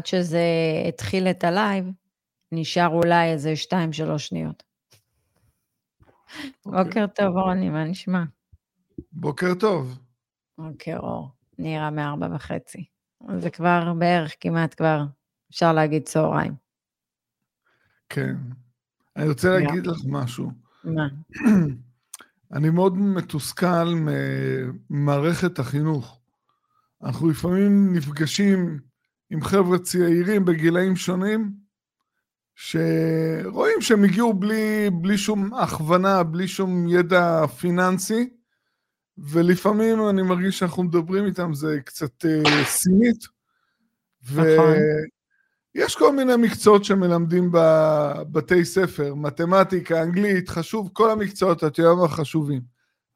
עד שזה התחיל את הלייב, נשאר אולי איזה 2-3 שניות. אוקיי. בוקר טוב, רוני, מה נשמע? בוקר טוב. בוקר אור, נראה מארבע וחצי. זה כבר בערך כמעט כבר, אפשר להגיד צהריים. כן. אני רוצה להגיד לך משהו. מה? אני מאוד מתוסכל ממערכת החינוך. אנחנו לפעמים נפגשים עם חבר'ה צעירים בגילאים שונים, שרואים שהם הגיעו בלי, בלי שום הכוונה, בלי שום ידע פיננסי, ולפעמים אני מרגיש שאנחנו מדברים איתם, זה קצת uh, סינית. נכון. ויש כל מיני מקצועות שמלמדים בבתי ספר, מתמטיקה, אנגלית, חשוב, כל המקצועות, את יודעת מה חשובים.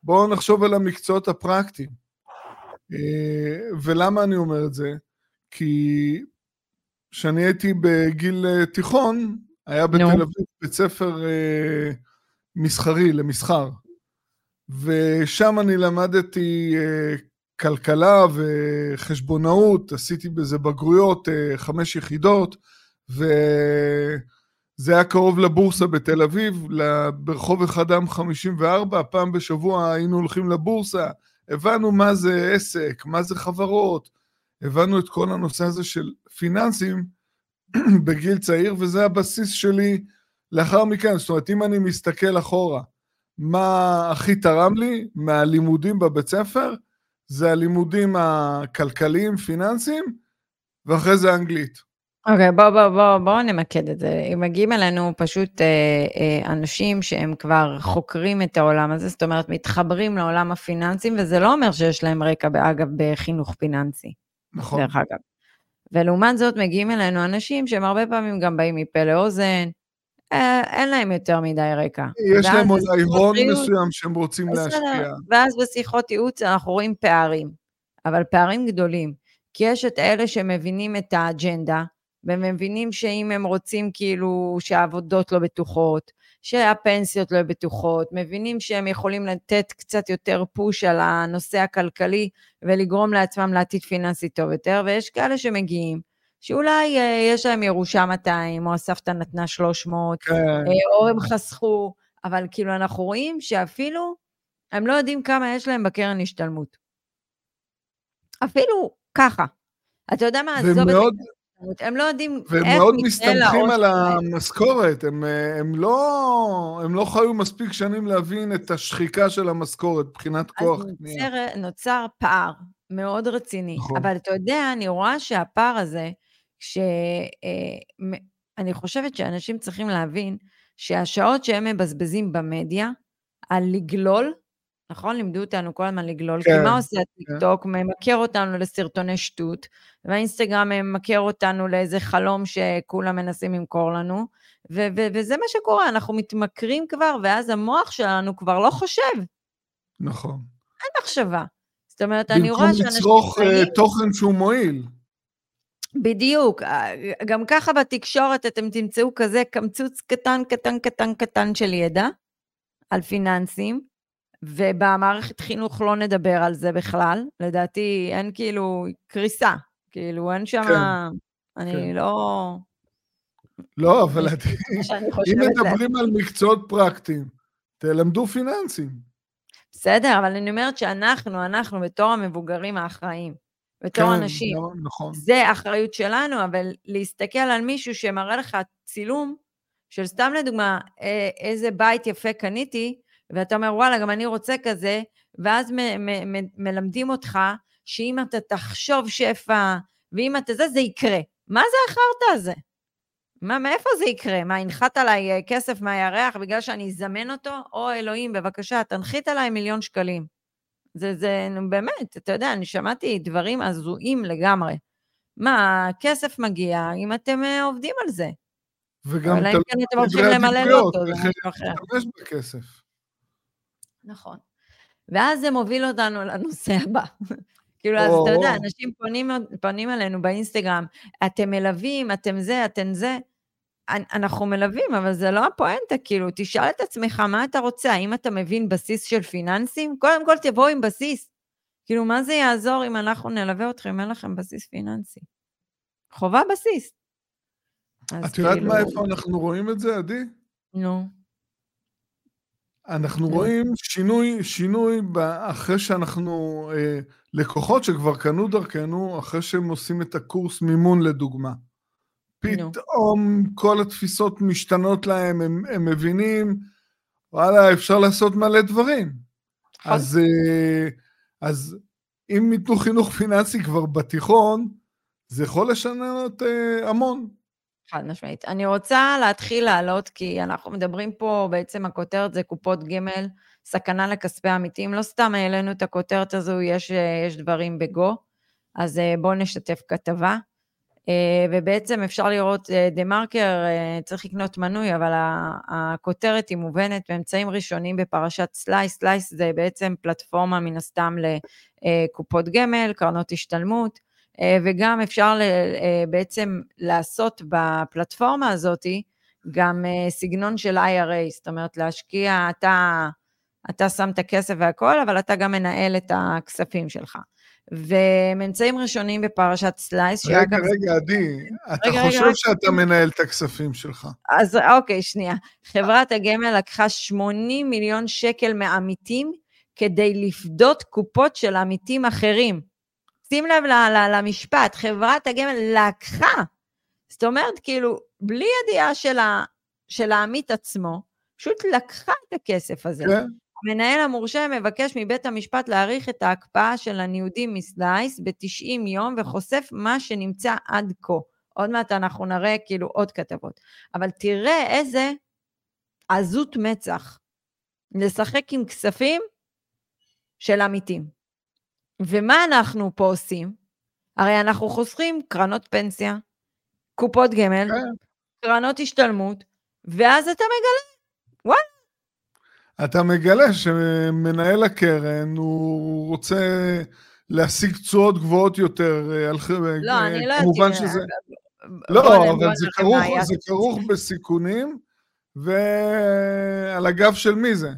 בואו נחשוב על המקצועות הפרקטיים. Uh, ולמה אני אומר את זה? כי כשאני הייתי בגיל אה, תיכון, היה בתל אביב בית ספר uh, מסחרי, למסחר. ושם אני למדתי uh, כלכלה וחשבונאות, עשיתי בזה בגרויות, uh, חמש יחידות, וזה היה קרוב לבורסה בתל אביב, ברחוב אחד עם 54, פעם בשבוע היינו הולכים לבורסה, הבנו מה זה עסק, מה זה חברות, הבנו את כל הנושא הזה של פיננסים בגיל צעיר, וזה הבסיס שלי לאחר מכן. זאת אומרת, אם אני מסתכל אחורה, מה הכי תרם לי מהלימודים בבית ספר, זה הלימודים הכלכליים, פיננסיים, ואחרי זה אנגלית. אוקיי, okay, בואו בוא, בוא, בוא נמקד את זה. מגיעים אלינו פשוט אה, אה, אנשים שהם כבר חוקרים את העולם הזה, זאת אומרת, מתחברים לעולם הפיננסים, וזה לא אומר שיש להם רקע, אגב, בחינוך פיננסי. נכון. דרך אגב. ולעומת זאת מגיעים אלינו אנשים שהם הרבה פעמים גם באים מפה לאוזן, אה, אין להם יותר מדי רקע. יש להם אולי הון מסוים שהם רוצים להשקיע. ואז בשיחות ייעוץ אנחנו רואים פערים, אבל פערים גדולים. כי יש את אלה שמבינים את האג'נדה, ומבינים שאם הם רוצים כאילו שהעבודות לא בטוחות, שהפנסיות לא בטוחות, מבינים שהם יכולים לתת קצת יותר פוש על הנושא הכלכלי ולגרום לעצמם לעתיד פיננסי טוב יותר, ויש כאלה שמגיעים, שאולי אה, יש להם ירושה 200, או הסבתא נתנה 300, כן. אה, או הם חסכו, אבל כאילו אנחנו רואים שאפילו הם לא יודעים כמה יש להם בקרן השתלמות. אפילו ככה. אתה יודע מה, עזוב את זה. הם לא יודעים איך והם מאוד מסתמכים על המשכורת, הם, הם, לא, הם לא חיו מספיק שנים להבין את השחיקה של המשכורת מבחינת כוח. אז נוצר, נוצר פער מאוד רציני, נכון. אבל אתה יודע, אני רואה שהפער הזה, שאני אה, חושבת שאנשים צריכים להבין שהשעות שהם מבזבזים במדיה על לגלול, נכון? לימדו אותנו כל הזמן לגלול, כן, כי מה עושה הטיקטוק? כן. ממכר אותנו לסרטוני שטות, והאינסטגרם ממכר אותנו לאיזה חלום שכולם מנסים למכור לנו, ו- ו- וזה מה שקורה, אנחנו מתמכרים כבר, ואז המוח שלנו כבר לא חושב. נכון. אין מחשבה. זאת אומרת, אני רואה שאנשים... במקום לצרוך uh, תוכן שהוא מועיל. בדיוק, אה, גם ככה בתקשורת אתם תמצאו כזה קמצוץ קטן, קטן, קטן, קטן של ידע על פיננסים, ובמערכת חינוך לא נדבר על זה בכלל, לדעתי אין כאילו קריסה, כאילו אין שם, כן, אני כן. לא... לא, אבל אם מדברים על מקצועות פרקטיים, תלמדו פיננסים. בסדר, אבל אני אומרת שאנחנו, אנחנו בתור המבוגרים האחראים, בתור כן, אנשים, לא, נכון. זה אחריות שלנו, אבל להסתכל על מישהו שמראה לך צילום, של סתם לדוגמה, איזה בית יפה קניתי, ואתה אומר, וואלה, גם אני רוצה כזה, ואז מ- מ- מ- מלמדים אותך שאם אתה תחשוב שפע, ואם אתה זה, זה יקרה. מה זה החרטא הזה? מה, מאיפה זה יקרה? מה, הנחת עליי אה, כסף מהירח בגלל שאני אזמן אותו? או אלוהים, בבקשה, תנחית עליי מיליון שקלים. זה, זה, נו באמת, אתה יודע, אני שמעתי דברים הזויים לגמרי. מה, כסף מגיע אם אתם אה, עובדים על זה. וגם אלא אם כן אתם הולכים למלא אותו, זה משהו אחר. בכסף. נכון. ואז זה מוביל אותנו לנושא הבא. כאילו, אז אתה יודע, אנשים פונים, פונים אלינו באינסטגרם, אתם מלווים, אתם זה, אתם זה. אנחנו מלווים, אבל זה לא הפואנטה, כאילו, תשאל את עצמך מה אתה רוצה, האם אתה מבין בסיס של פיננסים? קודם כל תבואו עם בסיס. כאילו, מה זה יעזור אם אנחנו נלווה אתכם אם אין לכם בסיס פיננסי? חובה בסיס. את יודעת כאילו... מה, איפה אנחנו רואים את זה, עדי? נו. אנחנו רואים שינוי, שינוי אחרי שאנחנו, אה, לקוחות שכבר קנו דרכנו, אחרי שהם עושים את הקורס מימון לדוגמה. פתאום כל התפיסות משתנות להם, הם, הם מבינים, וואלה, אפשר לעשות מלא דברים. נכון. אז, אה, אז אם ייתנו חינוך פיננסי כבר בתיכון, זה יכול לשנות אה, המון. חד משמעית. אני רוצה להתחיל לעלות, כי אנחנו מדברים פה, בעצם הכותרת זה קופות גמל, סכנה לכספי עמיתים. לא סתם העלינו את הכותרת הזו, יש, יש דברים בגו, אז אה, בואו נשתף כתבה. אה, ובעצם אפשר לראות, דה מרקר צריך לקנות מנוי, אבל הכותרת היא מובנת ממצאים ראשונים בפרשת סלייס. סלייס זה בעצם פלטפורמה מן הסתם לקופות גמל, קרנות השתלמות. אה, וגם אפשר אה, בעצם לעשות בפלטפורמה הזאת גם אה, סגנון של IRA, זאת אומרת להשקיע, אתה, אתה שם את הכסף והכל, אבל אתה גם מנהל את הכספים שלך. וממצאים ראשונים בפרשת סלייס, רגע, שאגב... רגע, עדי, אתה רגע, חושב רגע, שאתה רגע. מנהל את הכספים שלך. אז אוקיי, שנייה. חברת הגמל לקחה 80 מיליון שקל מעמיתים כדי לפדות קופות של עמיתים אחרים. שים לב למשפט, חברת הגמל לקחה. זאת אומרת, כאילו, בלי ידיעה של, ה, של העמית עצמו, פשוט לקחה את הכסף הזה. כן. המנהל המורשה מבקש מבית המשפט להאריך את ההקפאה של הניודים מסלייס ב-90 יום וחושף מה שנמצא עד כה. עוד מעט אנחנו נראה כאילו עוד כתבות. אבל תראה איזה עזות מצח. לשחק עם כספים של עמיתים. ומה אנחנו פה עושים? הרי אנחנו חוסכים קרנות פנסיה, קופות גמל, כן. קרנות השתלמות, ואז אתה מגלה, וואלה. אתה מגלה שמנהל הקרן, הוא רוצה להשיג תשואות גבוהות יותר. אה, על... לא, אה, אני לא כמובן יודעת. שזה... לא, אבל זה כרוך בסיכונים, ועל הגב של מי זה?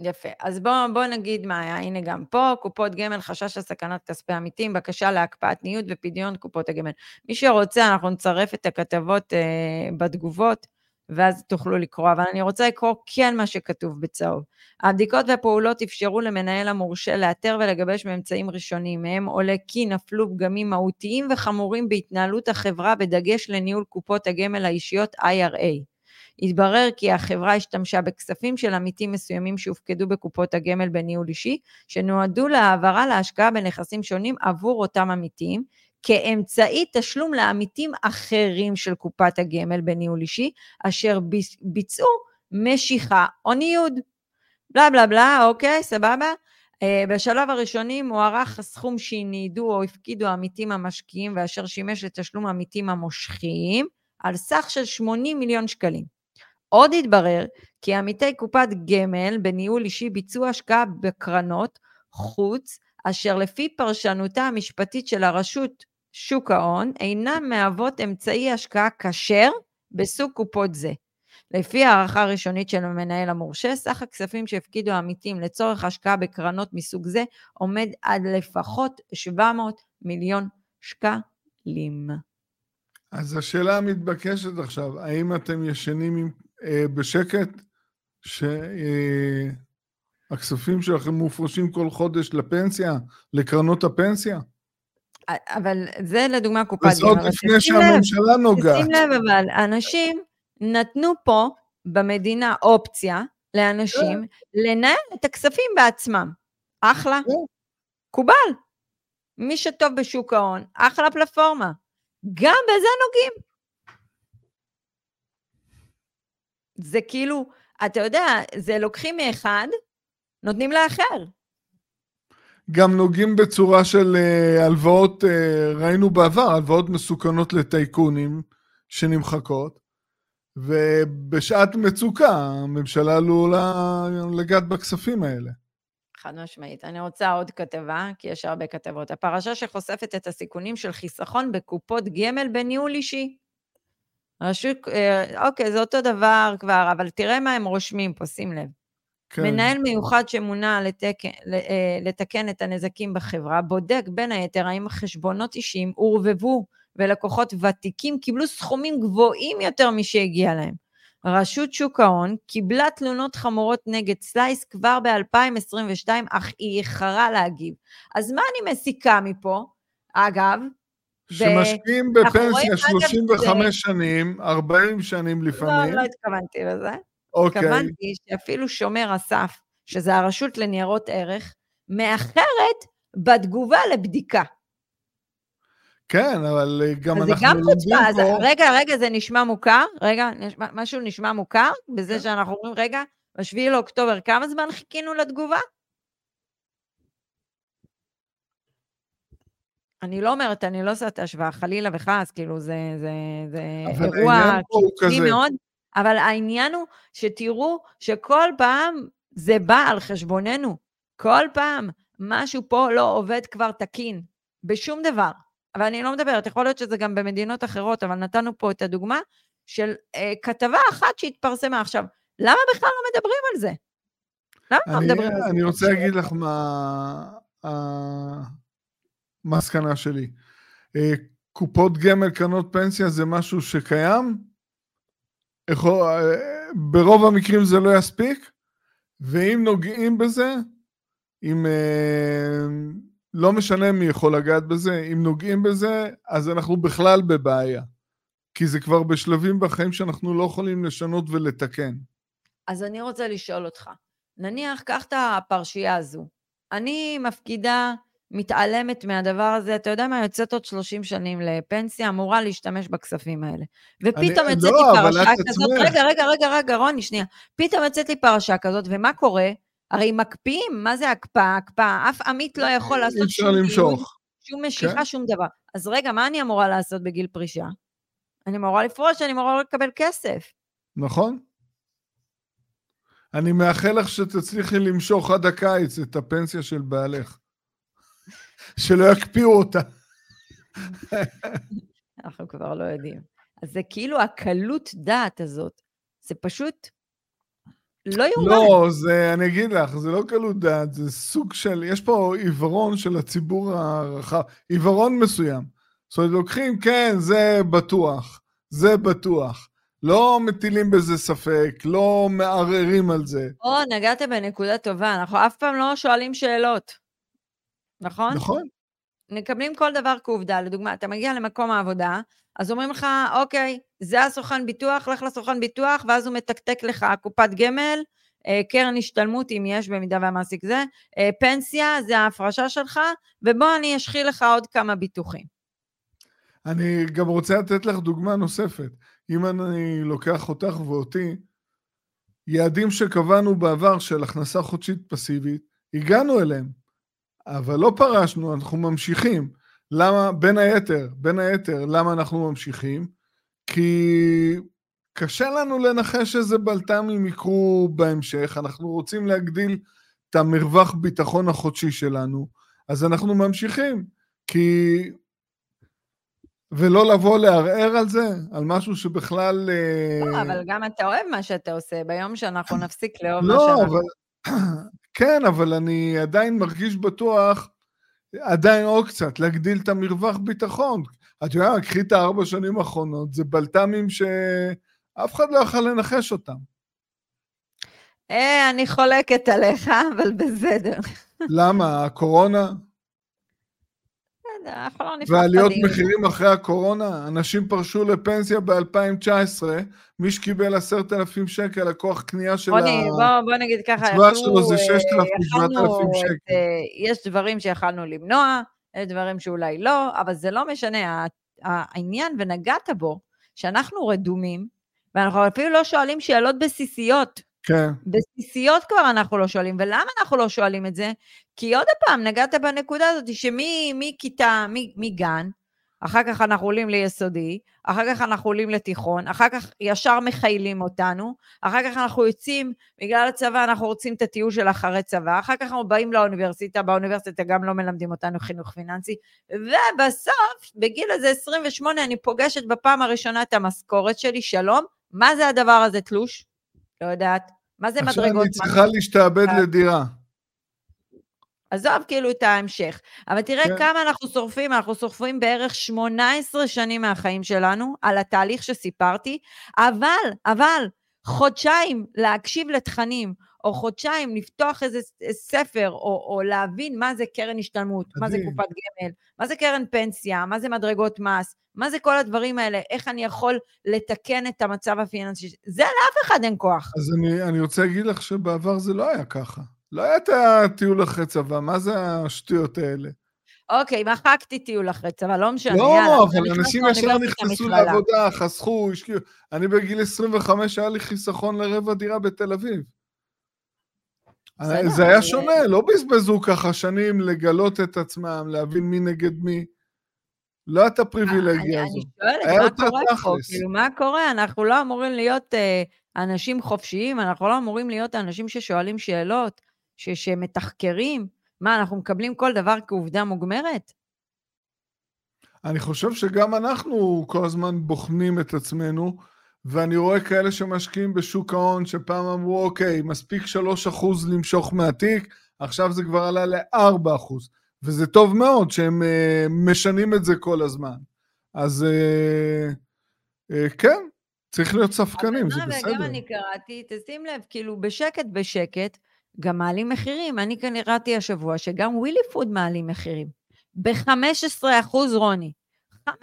יפה. אז בואו בוא נגיד מה היה, הנה גם פה, קופות גמל, חשש לסכנת כספי עמיתים, בקשה להקפאת ניוד ופדיון קופות הגמל. מי שרוצה, אנחנו נצרף את הכתבות אה, בתגובות, ואז תוכלו לקרוא, אבל אני רוצה לקרוא כן מה שכתוב בצהוב. הבדיקות והפעולות אפשרו למנהל המורשה לאתר ולגבש ממצאים ראשונים, מהם עולה כי נפלו פגמים מהותיים וחמורים בהתנהלות החברה בדגש לניהול קופות הגמל האישיות IRA. התברר כי החברה השתמשה בכספים של עמיתים מסוימים שהופקדו בקופות הגמל בניהול אישי, שנועדו להעברה להשקעה בנכסים שונים עבור אותם עמיתים, כאמצעי תשלום לעמיתים אחרים של קופת הגמל בניהול אישי, אשר ביצעו משיכה או ניוד. בלה בלה בלה, אוקיי, סבבה? Uh, בשלב הראשוני מוערך הסכום שניידו או הפקידו העמיתים המשקיעים ואשר שימש לתשלום עמיתים המושכים על סך של 80 מיליון שקלים. עוד התברר כי עמיתי קופת גמל בניהול אישי ביצעו השקעה בקרנות חוץ, אשר לפי פרשנותה המשפטית של הרשות שוק ההון, אינן מהוות אמצעי השקעה כשר בסוג קופות זה. לפי הערכה ראשונית של המנהל המורשה, סך הכספים שהפקידו העמיתים לצורך השקעה בקרנות מסוג זה עומד עד לפחות 700 מיליון שקלים. אז השאלה המתבקשת עכשיו, האם אתם ישנים עם בשקט, שהכספים אה, שלכם מופרשים כל חודש לפנסיה, לקרנות הפנסיה? אבל זה לדוגמה קופת גמל. וזאת לפני שהממשלה נוגעת. שים לב אבל, אנשים נתנו פה במדינה אופציה לאנשים כן. לנהל את הכספים בעצמם. אחלה. כן. קובל. מי שטוב בשוק ההון, אחלה פלטפורמה. גם בזה נוגעים. זה כאילו, אתה יודע, זה לוקחים מאחד, נותנים לאחר. גם נוגעים בצורה של uh, הלוואות, uh, ראינו בעבר, הלוואות מסוכנות לטייקונים שנמחקות, ובשעת מצוקה הממשלה עלולה לגעת בכספים האלה. חד משמעית. אני רוצה עוד כתבה, כי יש הרבה כתבות. הפרשה שחושפת את הסיכונים של חיסכון בקופות גמל בניהול אישי. רשות, אה, אוקיי, זה אותו דבר כבר, אבל תראה מה הם רושמים פה, שים לב. כן. מנהל מיוחד שמונה לתקן, אה, לתקן את הנזקים בחברה, בודק בין היתר האם חשבונות אישיים עורבבו ולקוחות ותיקים קיבלו סכומים גבוהים יותר משהגיע להם. רשות שוק ההון קיבלה תלונות חמורות נגד סלייס כבר ב-2022, אך היא איחרה להגיב. אז מה אני מסיקה מפה? אגב, שמשקיעים בפנסיה 35 זה... שנים, 40 שנים לפעמים. לא, לא התכוונתי לזה. אוקיי. התכוונתי שאפילו שומר הסף, שזה הרשות לניירות ערך, מאחרת בתגובה לבדיקה. כן, אבל גם אנחנו גם לומדים פה... אז רגע, רגע, זה נשמע מוכר? רגע, נשמע, משהו נשמע מוכר? בזה כן. שאנחנו אומרים, רגע, ב-7 לאוקטובר, כמה זמן חיכינו לתגובה? אני לא אומרת, אני לא עושה את ההשוואה, חלילה וחס, כאילו, זה, זה, זה אירוע קיצוני מאוד, אבל העניין הוא שתראו שכל פעם זה בא על חשבוננו. כל פעם משהו פה לא עובד כבר תקין, בשום דבר. אבל אני לא מדברת, יכול להיות שזה גם במדינות אחרות, אבל נתנו פה את הדוגמה של אה, כתבה אחת שהתפרסמה. עכשיו, למה בכלל לא מדברים על זה? למה לא מדברים על זה? אני רוצה להגיד לך מה המסקנה שלי. אה, קופות גמל, קרנות פנסיה זה משהו שקיים, אה, ברוב המקרים זה לא יספיק, ואם נוגעים בזה, אם... אה, לא משנה מי יכול לגעת בזה, אם נוגעים בזה, אז אנחנו בכלל בבעיה. כי זה כבר בשלבים בחיים שאנחנו לא יכולים לשנות ולתקן. אז אני רוצה לשאול אותך, נניח, קח את הפרשייה הזו. אני מפקידה, מתעלמת מהדבר הזה, אתה יודע מה, יוצאת עוד 30 שנים לפנסיה, אמורה להשתמש בכספים האלה. ופתאום יוצאת לא, לי פרשה כזאת, רגע, רגע, רגע, רגע, רוני, שנייה. פתאום יוצאת לי פרשה כזאת, ומה קורה? הרי מקפיאים, מה זה הקפאה? הקפאה, אף עמית לא יכול לעשות שום למשוך. שום משיכה, כן? שום דבר. אז רגע, מה אני אמורה לעשות בגיל פרישה? אני אמורה לפרוש, אני אמורה לקבל כסף. נכון. אני מאחל לך שתצליחי למשוך עד הקיץ את הפנסיה של בעלך. שלא יקפיאו אותה. אנחנו כבר לא יודעים. אז זה כאילו הקלות דעת הזאת, זה פשוט לא יאומן. לא, זה, אני אגיד לך, זה לא קלות דעת, זה סוג של, יש פה עיוורון של הציבור הרחב, עיוורון מסוים. זאת אומרת, לוקחים, כן, זה בטוח, זה בטוח. לא מטילים בזה ספק, לא מערערים על זה. או, נגעת בנקודה טובה, אנחנו אף פעם לא שואלים שאלות, נכון? נכון. מקבלים כל דבר כעובדה. לדוגמה, אתה מגיע למקום העבודה, אז אומרים לך, אוקיי, זה הסוכן ביטוח, לך לסוכן ביטוח, ואז הוא מתקתק לך קופת גמל, אה, קרן השתלמות, אם יש, במידה והמעסיק זה, אה, פנסיה, זה ההפרשה שלך, ובוא אני אשחיל לך עוד כמה ביטוחים. אני גם רוצה לתת לך דוגמה נוספת. אם אני לוקח אותך ואותי, יעדים שקבענו בעבר של הכנסה חודשית פסיבית, הגענו אליהם, אבל לא פרשנו, אנחנו ממשיכים. למה, בין היתר, בין היתר, למה אנחנו ממשיכים? כי קשה לנו לנחש איזה בלת"מים יקרו בהמשך, אנחנו רוצים להגדיל את המרווח ביטחון החודשי שלנו, אז אנחנו ממשיכים, כי... ולא לבוא לערער על זה, על משהו שבכלל... לא, אה, אבל גם אתה אוהב מה שאתה עושה, ביום שאנחנו נפסיק לאהוב לא, מה שאנחנו... אבל... כן, אבל אני עדיין מרגיש בטוח עדיין עוד קצת, להגדיל את המרווח ביטחון. את יודעת, קחי את הארבע שנים האחרונות, זה בלת"מים שאף אחד לא יכול לנחש אותם. אה, אני חולקת עליך, אבל בסדר. למה? הקורונה? אנחנו לא נפתח ועליות מחירים אחרי הקורונה, אנשים פרשו לפנסיה ב-2019, מי שקיבל עשרת אלפים שקל, הכוח קנייה של ה... בוא, בוא נגיד ככה, הצבעה שלו זה 6,000, 7,000 שקל. אה, יש דברים שיכלנו למנוע, יש דברים שאולי לא, אבל זה לא משנה, העניין, ונגעת בו, שאנחנו רדומים, ואנחנו אפילו לא שואלים שאלות בסיסיות. כן. בסיסיות כבר אנחנו לא שואלים, ולמה אנחנו לא שואלים את זה? כי עוד פעם, נגעת בנקודה הזאת שמכיתה, מגן, אחר כך אנחנו עולים ליסודי, אחר כך אנחנו עולים לתיכון, אחר כך ישר מחיילים אותנו, אחר כך אנחנו יוצאים, בגלל הצבא אנחנו רוצים את הטיול של אחרי צבא, אחר כך אנחנו באים לאוניברסיטה, באוניברסיטה גם לא מלמדים אותנו חינוך פיננסי, ובסוף, בגיל הזה 28, אני פוגשת בפעם הראשונה את המשכורת שלי, שלום, מה זה הדבר הזה, תלוש? לא יודעת. מה זה מדרגות? עכשיו אני צריכה להשתעבד לדירה. עזוב כאילו את ההמשך. אבל תראה כן. כמה אנחנו שורפים, אנחנו שורפים בערך 18 שנים מהחיים שלנו על התהליך שסיפרתי, אבל, אבל, חודשיים להקשיב לתכנים, או חודשיים לפתוח איזה ס- ספר, או, או להבין מה זה קרן השתלמות, מה זה מדהים. קופת גמל, מה זה קרן פנסיה, מה זה מדרגות מס, מה זה כל הדברים האלה, איך אני יכול לתקן את המצב הפיננסי, זה לאף אחד אין כוח. אז אני, אני רוצה להגיד לך שבעבר זה לא היה ככה. לא היה את הטיול אחרי צבא, מה זה השטויות האלה? אוקיי, מחקתי טיול אחרי צבא, לא משנה, לא, יאללה. אבל נכנס אנשים ישר נכנסו. לעבודה, חסכו, השקיעו. אני בגיל 25 היה לי חיסכון לרבע דירה בתל אביב. בסדר, זה היה אבל- שונה, לא בזבזו ככה שנים לגלות את עצמם, להבין מי נגד מי. לא הייתה פריבילגיה אני, הזו. אני שואלת, מה קורה פה? כאילו, מה קורה? אנחנו לא אמורים להיות אה, אנשים חופשיים, אנחנו לא אמורים להיות אנשים ששואלים שאלות, ש, שמתחקרים. מה, אנחנו מקבלים כל דבר כעובדה מוגמרת? אני חושב שגם אנחנו כל הזמן בוחנים את עצמנו, ואני רואה כאלה שמשקיעים בשוק ההון, שפעם אמרו, אוקיי, מספיק 3% למשוך מהתיק, עכשיו זה כבר עלה ל-4%. וזה טוב מאוד שהם uh, משנים את זה כל הזמן. אז uh, uh, כן, צריך להיות ספקנים, זה אבל בסדר. וגם אני קראתי, תשים לב, כאילו, בשקט בשקט, גם מעלים מחירים. אני כאן קראתי השבוע שגם ווילי פוד מעלים מחירים. ב-15 אחוז, רוני.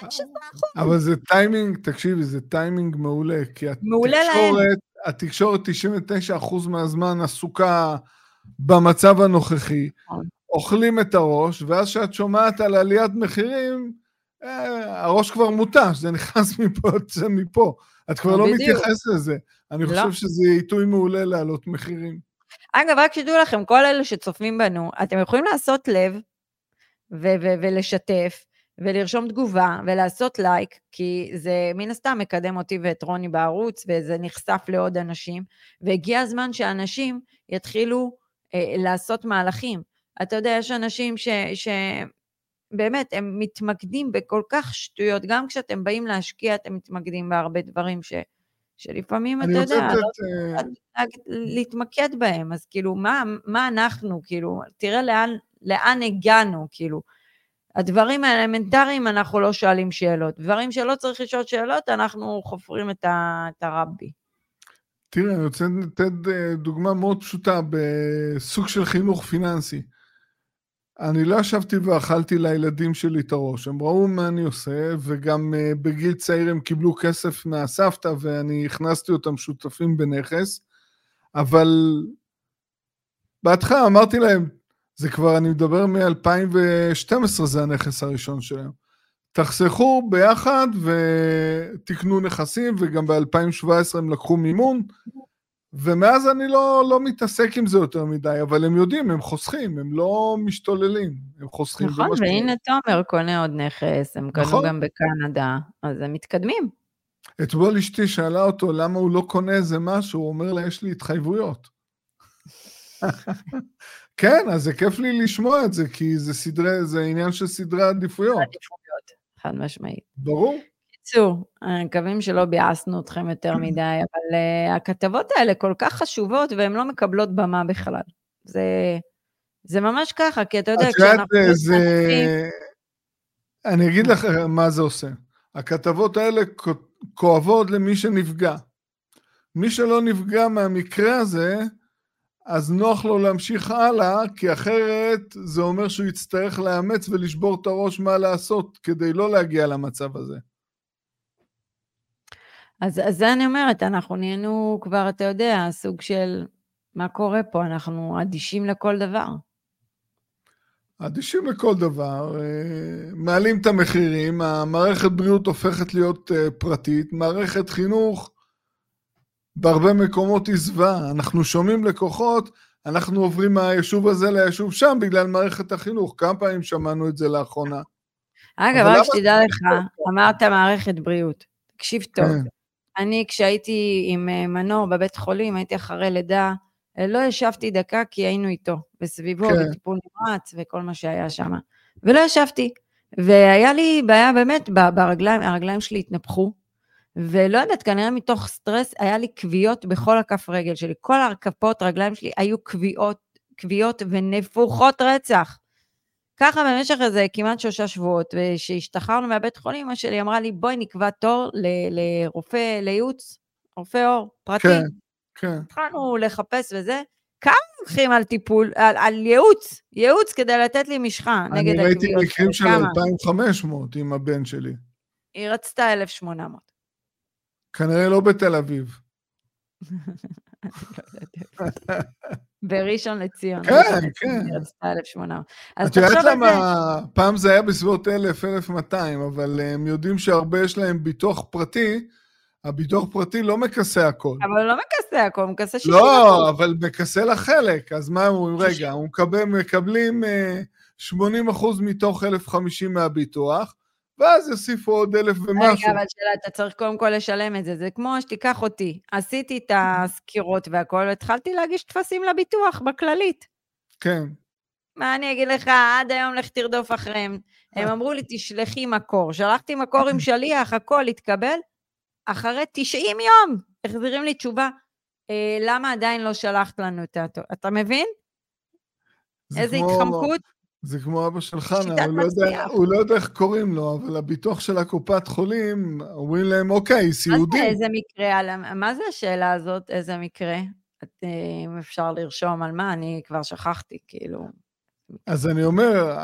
15 אחוז. אבל זה טיימינג, תקשיבי, זה טיימינג מעולה, כי. התקשורת, התקשורת 99% מהזמן עסוקה במצב הנוכחי, נכון. אוכלים את הראש, ואז כשאת שומעת על עליית מחירים, אה, הראש כבר מותש, זה נכנס מפה, זה מפה. את כבר לא בדיוק. מתייחסת לזה. אני לא. חושב שזה עיתוי מעולה להעלות מחירים. אגב, רק שתדעו לכם, כל אלה שצופים בנו, אתם יכולים לעשות לב ו- ו- ולשתף ולרשום תגובה ולעשות לייק, כי זה מן הסתם מקדם אותי ואת רוני בערוץ, וזה נחשף לעוד אנשים, והגיע הזמן שאנשים יתחילו אה, לעשות מהלכים. אתה יודע, יש אנשים ש... ש... באמת, הם מתמקדים בכל כך שטויות, גם כשאתם באים להשקיע, אתם מתמקדים בהרבה דברים ש... שלפעמים, אתה יודע, לתת... לא אה, להתמקד בהם, אז כאילו, מה, מה אנחנו, כאילו, תראה לאן, לאן הגענו, כאילו. הדברים האלמנטריים, אנחנו לא שואלים שאלות. דברים שלא צריך לשאול שאלות, אנחנו חופרים את, ה, את הרבי. תראה, אני רוצה לתת אה, דוגמה מאוד פשוטה בסוג של חינוך פיננסי. אני לא ישבתי ואכלתי לילדים שלי את הראש, הם ראו מה אני עושה, וגם אה, בגיל צעיר הם קיבלו כסף מהסבתא, ואני הכנסתי אותם שותפים בנכס, אבל בהתחלה אמרתי להם, זה כבר, אני מדבר מ-2012, זה הנכס הראשון שלהם. תחסכו ביחד ותקנו נכסים, וגם ב-2017 הם לקחו מימון, ומאז אני לא, לא מתעסק עם זה יותר מדי, אבל הם יודעים, הם חוסכים, הם לא משתוללים, הם חוסכים. נכון, במשקיעים. והנה תומר קונה עוד נכס, הם קנו נכון. גם בקנדה, אז הם מתקדמים. אתמול אשתי שאלה אותו למה הוא לא קונה איזה משהו, הוא אומר לה, יש לי התחייבויות. כן, אז זה כיף לי לשמוע את זה, כי זה סדרי, זה עניין של סדרי עדיפויות, עדיפויות, חד משמעית. ברור. בקיצור, מקווים שלא ביאסנו אתכם יותר מדי, אבל uh, הכתבות האלה כל כך חשובות והן לא מקבלות במה בכלל. זה, זה ממש ככה, כי אתה יודע, את יודעת, כשאנחנו... זה... אני אגיד לך מה זה עושה. הכתבות האלה כואבות למי שנפגע. מי שלא נפגע מהמקרה הזה, אז נוח לו להמשיך הלאה, כי אחרת זה אומר שהוא יצטרך לאמץ ולשבור את הראש מה לעשות כדי לא להגיע למצב הזה. אז, אז זה אני אומרת, אנחנו נהיינו כבר, אתה יודע, סוג של מה קורה פה, אנחנו אדישים לכל דבר. אדישים לכל דבר, אה, מעלים את המחירים, המערכת בריאות הופכת להיות אה, פרטית, מערכת חינוך בהרבה מקומות היא זוועה, אנחנו שומעים לקוחות, אנחנו עוברים מהיישוב הזה ליישוב שם בגלל מערכת החינוך, כמה פעמים שמענו את זה לאחרונה. אגב, רק שתדע לך, אמרת מערכת בריאות. תקשיב טוב, כן. אני כשהייתי עם אה, מנור בבית חולים, הייתי אחרי לידה, אה, לא ישבתי דקה כי היינו איתו, וסביבו, כן. בטיפול נמרץ וכל מה שהיה שם. ולא ישבתי. והיה לי בעיה באמת, ברגליים, הרגליים שלי התנפחו, ולא יודעת, כנראה מתוך סטרס, היה לי כוויות בכל הכף רגל שלי. כל הכפות רגליים שלי היו כוויות כוויות ונפוחות רצח. ככה במשך איזה כמעט שלושה שבועות, וכשהשתחררנו מהבית חולים, אמא שלי אמרה לי, בואי נקבע תור ל- לרופא, לייעוץ, רופא עור, פרטי. כן, כן. התחלנו לחפש וזה. כמה הולכים על טיפול, על, על ייעוץ, ייעוץ כדי לתת לי משחה נגד אני ראיתי הכוויות מקרים. של כמה? 2,500 עם הבן שלי. היא רצתה 1,800. כנראה לא בתל אביב. בראשון לציון. כן, כן. היא רצתה 1,800. אז את יודעת. למה, פעם זה היה בסביבות 1,000, 1,200, אבל אה, הם יודעים שהרבה יש להם ביטוח פרטי, הביטוח פרטי לא מכסה הכל. אבל הוא לא מכסה הכל, הוא מכסה 60 לא, אבל מכסה לחלק, אז מה הם אומרים? רגע, מקבלים אה, 80 אחוז מתוך 1,050 מהביטוח, ואז יוסיפו עוד 1,000 ומשהו. רגע, אבל שאלה, אתה צריך קודם כל לשלם את זה. זה כמו שתיקח אותי. עשיתי את הסקירות והכל, והתחלתי להגיש טפסים לביטוח בכללית. כן, מה אני אגיד לך, עד היום לך תרדוף אחריהם. הם אמרו לי, תשלחי מקור. שלחתי מקור עם שליח, הכל התקבל. אחרי 90 יום החזירים לי תשובה, אה, למה עדיין לא שלחת לנו את ה... אתה מבין? זה איזה כמו- התחמקות. זה כמו אבא של חנה, הוא לא, יודע. הוא לא יודע איך קוראים לו, אבל הביטוח של הקופת חולים, אומרים להם, אוקיי, מה זה סיעודי. איזה מקרה? על... מה זה השאלה הזאת, איזה מקרה? את, אה, אם אפשר לרשום על מה, אני כבר שכחתי, כאילו. אז אני אומר,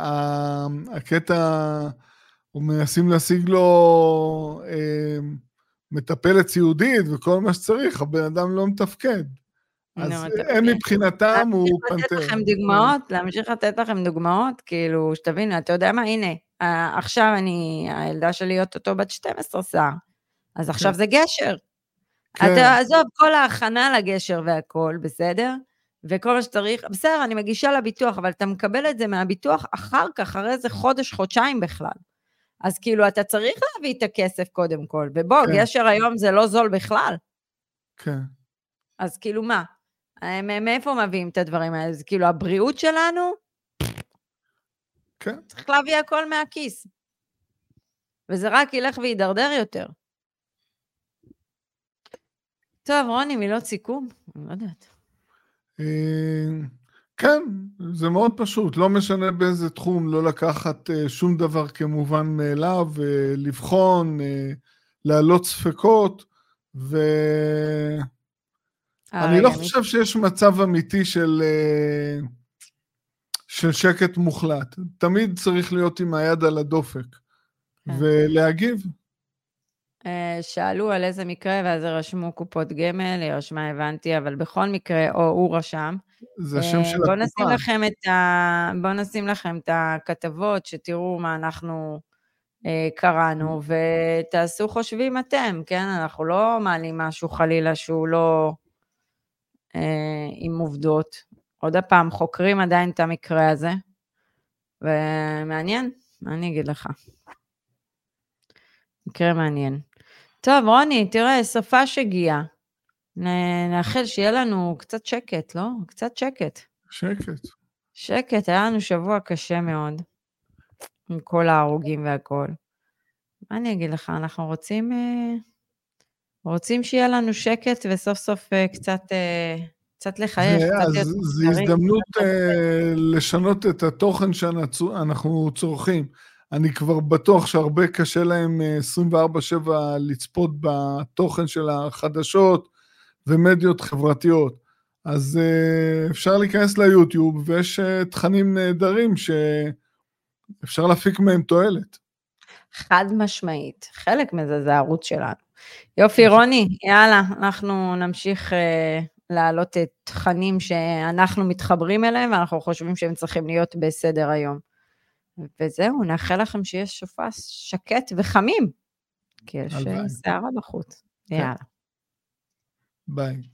הקטע, הוא מנסים להשיג לו אה, מטפלת סיעודית וכל מה שצריך, הבן אדם לא מתפקד. אז הם מבין. מבחינתם הוא להמשיך לתת פנתר. לכם דוגמאות, להמשיך לתת לכם דוגמאות, כאילו, שתבינו, אתה יודע מה, הנה, אה, עכשיו אני, הילדה שלי אוטוטו בת 12 שיער, אז עכשיו זה גשר. כן. אתה, עזוב, כל ההכנה לגשר והכל, בסדר? וכל מה שצריך, בסדר, אני מגישה לביטוח, אבל אתה מקבל את זה מהביטוח אחר כך, אחרי איזה חודש, חודשיים בכלל. אז כאילו, אתה צריך להביא את הכסף קודם כל, ובוא, כן. גשר היום זה לא זול בכלל. כן. אז כאילו מה? מאיפה מביאים את הדברים האלה? זה כאילו הבריאות שלנו, כן. צריך להביא הכל מהכיס. וזה רק ילך ויידרדר יותר. טוב, רוני, מילות סיכום? אני לא יודעת. אה, כן, זה מאוד פשוט, לא משנה באיזה תחום, לא לקחת אה, שום דבר כמובן מאליו, אה, לבחון, להעלות ספקות, ואני אה, לא רגע, חושב שיש מצב אמיתי של, אה, של שקט מוחלט. תמיד צריך להיות עם היד על הדופק, כן. ולהגיב. אה, שאלו על איזה מקרה, ואז רשמו קופות גמל, היא רשמה, הבנתי, אבל בכל מקרה, או הוא רשם. זה השם אה, של בואו נשים הקופה. לכם את ה... בואו נשים לכם את הכתבות, שתראו מה אנחנו אה, קראנו, ותעשו חושבים אתם, כן? אנחנו לא מעלים משהו חלילה שהוא לא אה, עם עובדות. עוד פעם, חוקרים עדיין את המקרה הזה, ומעניין, מה אני אגיד לך? מקרה מעניין. טוב, רוני, תראה, סופש הגיע. נ- נאחל שיהיה לנו קצת שקט, לא? קצת שקט. שקט. שקט, היה לנו שבוע קשה מאוד, עם כל ההרוגים והכל. מה אני אגיד לך, אנחנו רוצים, אה, רוצים שיהיה לנו שקט וסוף סוף אה, קצת, אה, קצת לחייך, זו. הזדמנות אה, לשנות את התוכן שאנחנו צורכים. אני כבר בטוח שהרבה קשה להם אה, 24/7 לצפות בתוכן של החדשות ומדיות חברתיות. אז אפשר להיכנס ליוטיוב, ויש תכנים נהדרים שאפשר להפיק מהם תועלת. חד משמעית, חלק מזה זה הערוץ שלנו. יופי, רוני, יאללה, אנחנו נמשיך אה, להעלות את תכנים שאנחנו מתחברים אליהם, ואנחנו חושבים שהם צריכים להיות בסדר היום. וזהו, נאחל לכם שיהיה שופס שקט וחמים, כי יש אה, הלוואי. סערה בחוץ. כן. יאללה. ביי.